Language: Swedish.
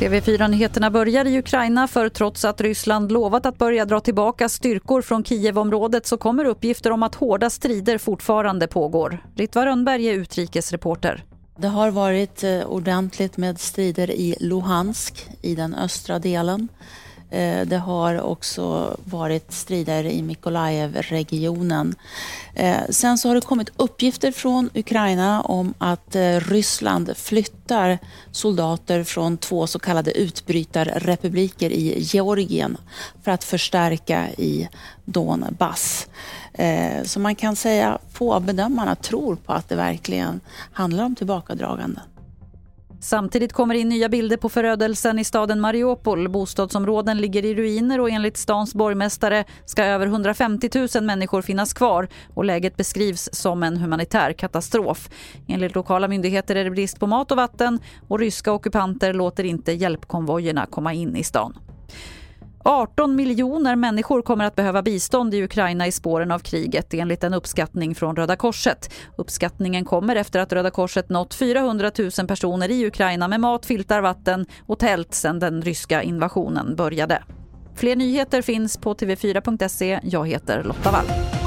TV4-nyheterna börjar i Ukraina för trots att Ryssland lovat att börja dra tillbaka styrkor från Kievområdet så kommer uppgifter om att hårda strider fortfarande pågår. Ritva Rönnberg är utrikesreporter. Det har varit eh, ordentligt med strider i Luhansk, i den östra delen. Eh, det har också varit strider i Mykolaiv-regionen. Eh, sen så har det kommit uppgifter från Ukraina om att eh, Ryssland flyttar soldater från två så kallade utbrytarrepubliker i Georgien för att förstärka i Donbass. Så man kan säga att få av bedömarna tror på att det verkligen handlar om tillbakadragande. Samtidigt kommer in nya bilder på förödelsen i staden Mariupol. Bostadsområden ligger i ruiner och enligt stans borgmästare ska över 150 000 människor finnas kvar och läget beskrivs som en humanitär katastrof. Enligt lokala myndigheter är det brist på mat och vatten och ryska ockupanter låter inte hjälpkonvojerna komma in i stan. 18 miljoner människor kommer att behöva bistånd i Ukraina i spåren av kriget enligt en uppskattning från Röda Korset. Uppskattningen kommer efter att Röda Korset nått 400 000 personer i Ukraina med mat, filtar, vatten och tält sedan den ryska invasionen började. Fler nyheter finns på tv4.se. Jag heter Lotta Wall.